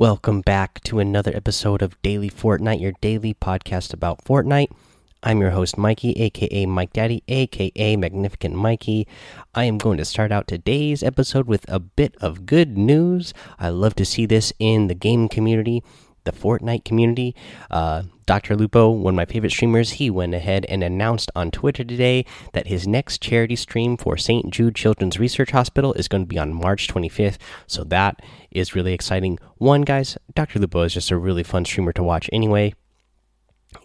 Welcome back to another episode of Daily Fortnite, your daily podcast about Fortnite. I'm your host, Mikey, aka Mike Daddy, aka Magnificent Mikey. I am going to start out today's episode with a bit of good news. I love to see this in the game community, the Fortnite community. Uh, Dr. Lupo, one of my favorite streamers, he went ahead and announced on Twitter today that his next charity stream for St. Jude Children's Research Hospital is going to be on March 25th. So that is really exciting. One, guys, Dr. Lupo is just a really fun streamer to watch anyway.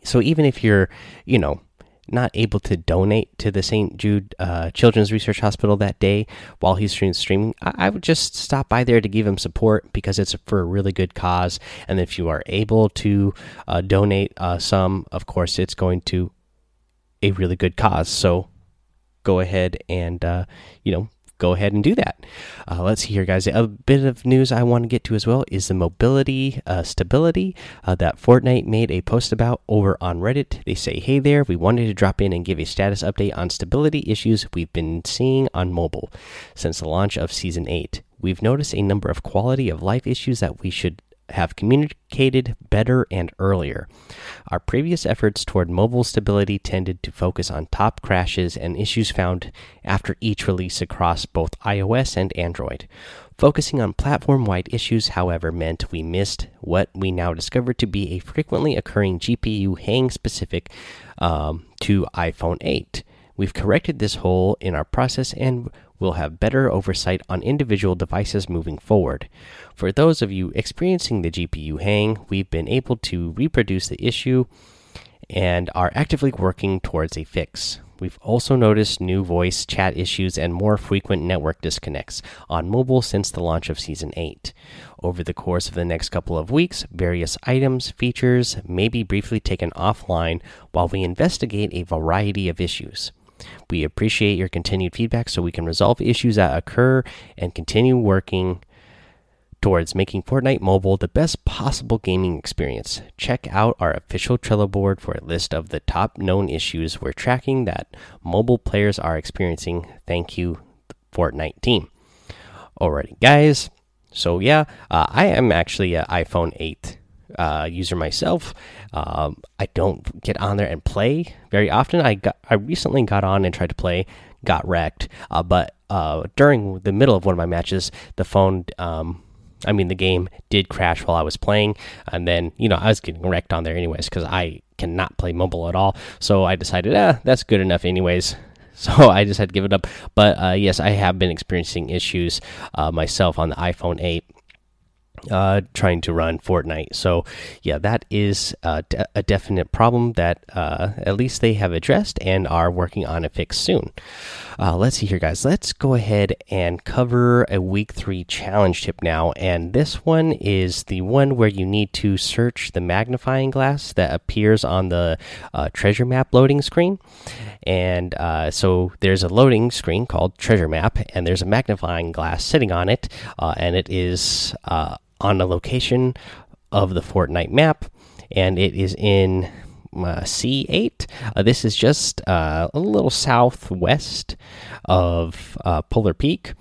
So even if you're, you know, not able to donate to the St. Jude uh, Children's Research Hospital that day while he's streaming, I, I, would just stop by there to give him support because it's for a really good cause. And if you are able to uh, donate uh, some, of course, it's going to a really good cause. So go ahead and, uh, you know, go ahead and do that. Uh, let's see here, guys. A bit of news I want to get to as well is the mobility uh, stability uh, that Fortnite made a post about over on Reddit. They say, Hey there, we wanted to drop in and give a status update on stability issues we've been seeing on mobile since the launch of Season 8. We've noticed a number of quality of life issues that we should have communicated better and earlier. Our previous efforts toward mobile stability tended to focus on top crashes and issues found after each release across both iOS and Android. Focusing on platform wide issues, however, meant we missed what we now discover to be a frequently occurring GPU hang specific um, to iPhone 8. We've corrected this hole in our process and will have better oversight on individual devices moving forward. For those of you experiencing the GPU hang, we've been able to reproduce the issue and are actively working towards a fix. We've also noticed new voice chat issues and more frequent network disconnects on mobile since the launch of Season 8. Over the course of the next couple of weeks, various items, features may be briefly taken offline while we investigate a variety of issues. We appreciate your continued feedback so we can resolve issues that occur and continue working towards making Fortnite Mobile the best possible gaming experience. Check out our official Trello board for a list of the top known issues we're tracking that mobile players are experiencing. Thank you, Fortnite team. Alrighty, guys. So, yeah, uh, I am actually an iPhone 8 uh, user myself. Um, I don't get on there and play very often. I got I recently got on and tried to play, got wrecked. Uh, but uh, during the middle of one of my matches, the phone, um, I mean the game, did crash while I was playing, and then you know I was getting wrecked on there anyways because I cannot play mobile at all. So I decided, ah, that's good enough anyways. So I just had to give it up. But uh, yes, I have been experiencing issues uh, myself on the iPhone 8 uh, trying to run Fortnite. So, yeah, that is uh, a definite problem that uh, at least they have addressed and are working on a fix soon. Uh, let's see here, guys. Let's go ahead and cover a week three challenge tip now. And this one is the one where you need to search the magnifying glass that appears on the uh, treasure map loading screen. And uh, so there's a loading screen called treasure map, and there's a magnifying glass sitting on it, and it is on a location of the Fortnite map, and it is in uh, C8. Uh, this is just uh, a little southwest of uh, Polar Peak.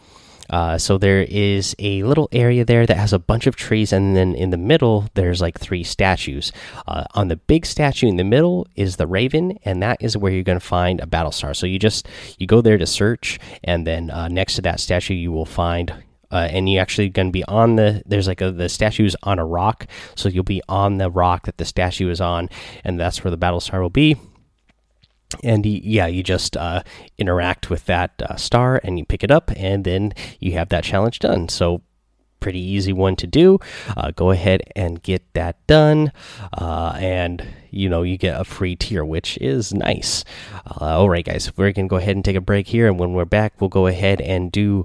Uh, so there is a little area there that has a bunch of trees, and then in the middle there's like three statues. Uh, on the big statue in the middle is the Raven, and that is where you're going to find a battle star. So you just you go there to search, and then next to that statue you will find uh, and you actually going to be on the there's like a, the statue's on a rock. So you'll be on the rock that the statue is on and that's where the battle star will be. And yeah you just uh, interact with that uh, star and you pick it up and then you have that challenge done. So pretty easy one to do. Uh, go ahead and get that done. Uh, and you know you get a free tier which is nice. Uh, all right guys we're gonna go ahead and take a break here and when we're back we'll go ahead and do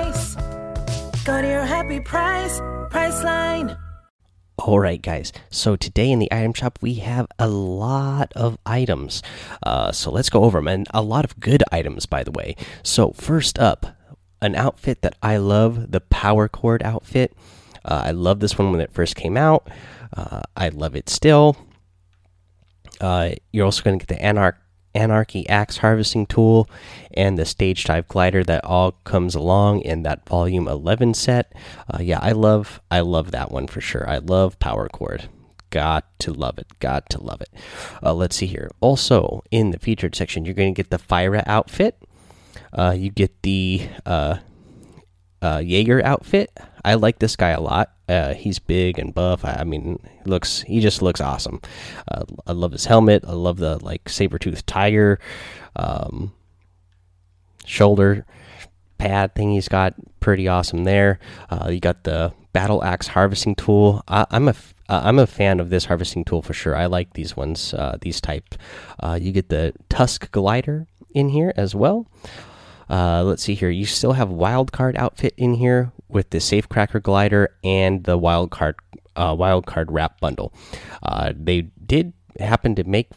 Go to your happy price, Priceline. All right, guys. So today in the item shop, we have a lot of items. Uh, so let's go over them, and a lot of good items, by the way. So first up, an outfit that I love, the Power Chord outfit. Uh, I love this one when it first came out. Uh, I love it still. Uh, you're also going to get the Anarch Anarchy Axe Harvesting Tool and the Stage Dive Glider that all comes along in that Volume 11 set. Uh, yeah, I love I love that one for sure. I love Power Chord. Got to love it. Got to love it. Uh, let's see here. Also in the featured section, you're going to get the Fire outfit. Uh, you get the uh, uh, Jaeger outfit. I like this guy a lot. Uh, he's big and buff. I, I, mean, looks he just looks awesome. Uh, I love his helmet. I love the like saber tooth tiger um, shoulder pad thing he's got. Pretty awesome there. Uh, you got the battle axe harvesting tool. I, am a am a fan of this harvesting tool for sure. I like these ones, uh, these type. Uh, you get the tusk glider in here as well. Uh, let's see here. You still have wild card outfit in here with the Safecracker glider and the wild card uh, wild card wrap bundle. Uh, they did happen to make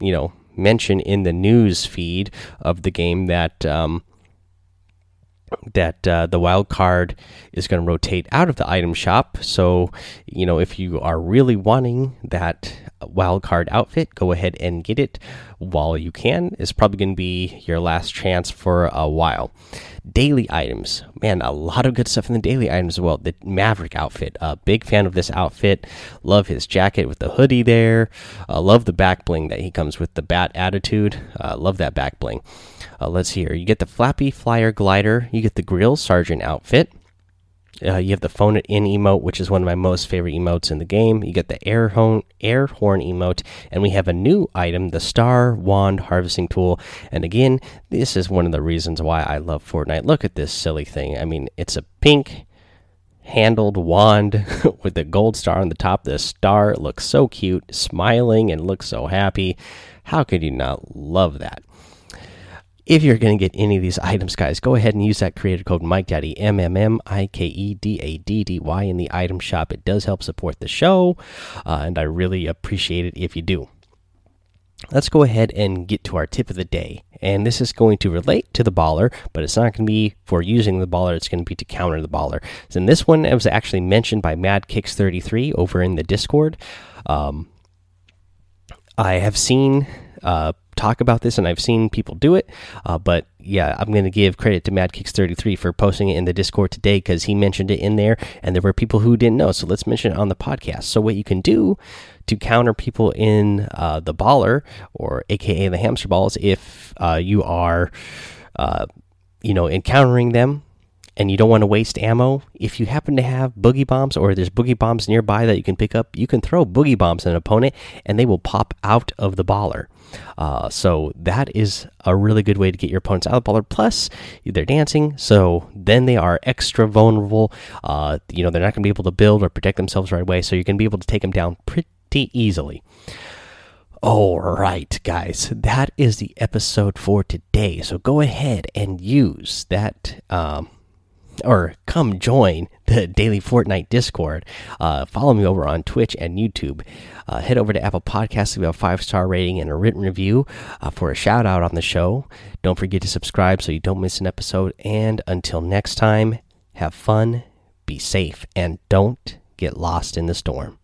you know mention in the news feed of the game that um, that uh, the wild card is going to rotate out of the item shop. So, you know, if you are really wanting that wild card outfit, go ahead and get it while you can. is probably going to be your last chance for a while. Daily items, man, a lot of good stuff in the daily items as well. The Maverick outfit, a uh, big fan of this outfit. Love his jacket with the hoodie there. Uh, love the back bling that he comes with the bat attitude. Uh, love that back bling. Uh, let's see here. You get the Flappy Flyer glider. You get the Grill Sergeant outfit. Uh, you have the phone it in emote, which is one of my most favorite emotes in the game. You get the air horn, air horn emote, and we have a new item, the Star Wand Harvesting Tool. And again, this is one of the reasons why I love Fortnite. Look at this silly thing. I mean, it's a pink handled wand with the gold star on the top. The star looks so cute, smiling, and looks so happy. How could you not love that? If you're going to get any of these items, guys, go ahead and use that creator code MikeDaddy, M M M I K E D A D D Y, in the item shop. It does help support the show, uh, and I really appreciate it if you do. Let's go ahead and get to our tip of the day. And this is going to relate to the baller, but it's not going to be for using the baller, it's going to be to counter the baller. And this one was actually mentioned by MadKicks33 over in the Discord. Um, I have seen uh, talk about this and I've seen people do it. Uh, but yeah, I'm going to give credit to MadKicks33 for posting it in the Discord today because he mentioned it in there and there were people who didn't know. So let's mention it on the podcast. So, what you can do to counter people in uh, the baller or AKA the hamster balls if uh, you are, uh, you know, encountering them and you don't want to waste ammo, if you happen to have boogie bombs or there's boogie bombs nearby that you can pick up, you can throw boogie bombs at an opponent and they will pop out of the baller. Uh, so that is a really good way to get your opponents out of the baller. Plus, they're dancing, so then they are extra vulnerable. Uh, you know, they're not going to be able to build or protect themselves right away, so you're going to be able to take them down pretty easily. All right, guys, that is the episode for today. So go ahead and use that. Um, or come join the daily Fortnite Discord. Uh, follow me over on Twitch and YouTube. Uh, head over to Apple Podcasts, leave a five star rating and a written review uh, for a shout out on the show. Don't forget to subscribe so you don't miss an episode. And until next time, have fun, be safe, and don't get lost in the storm.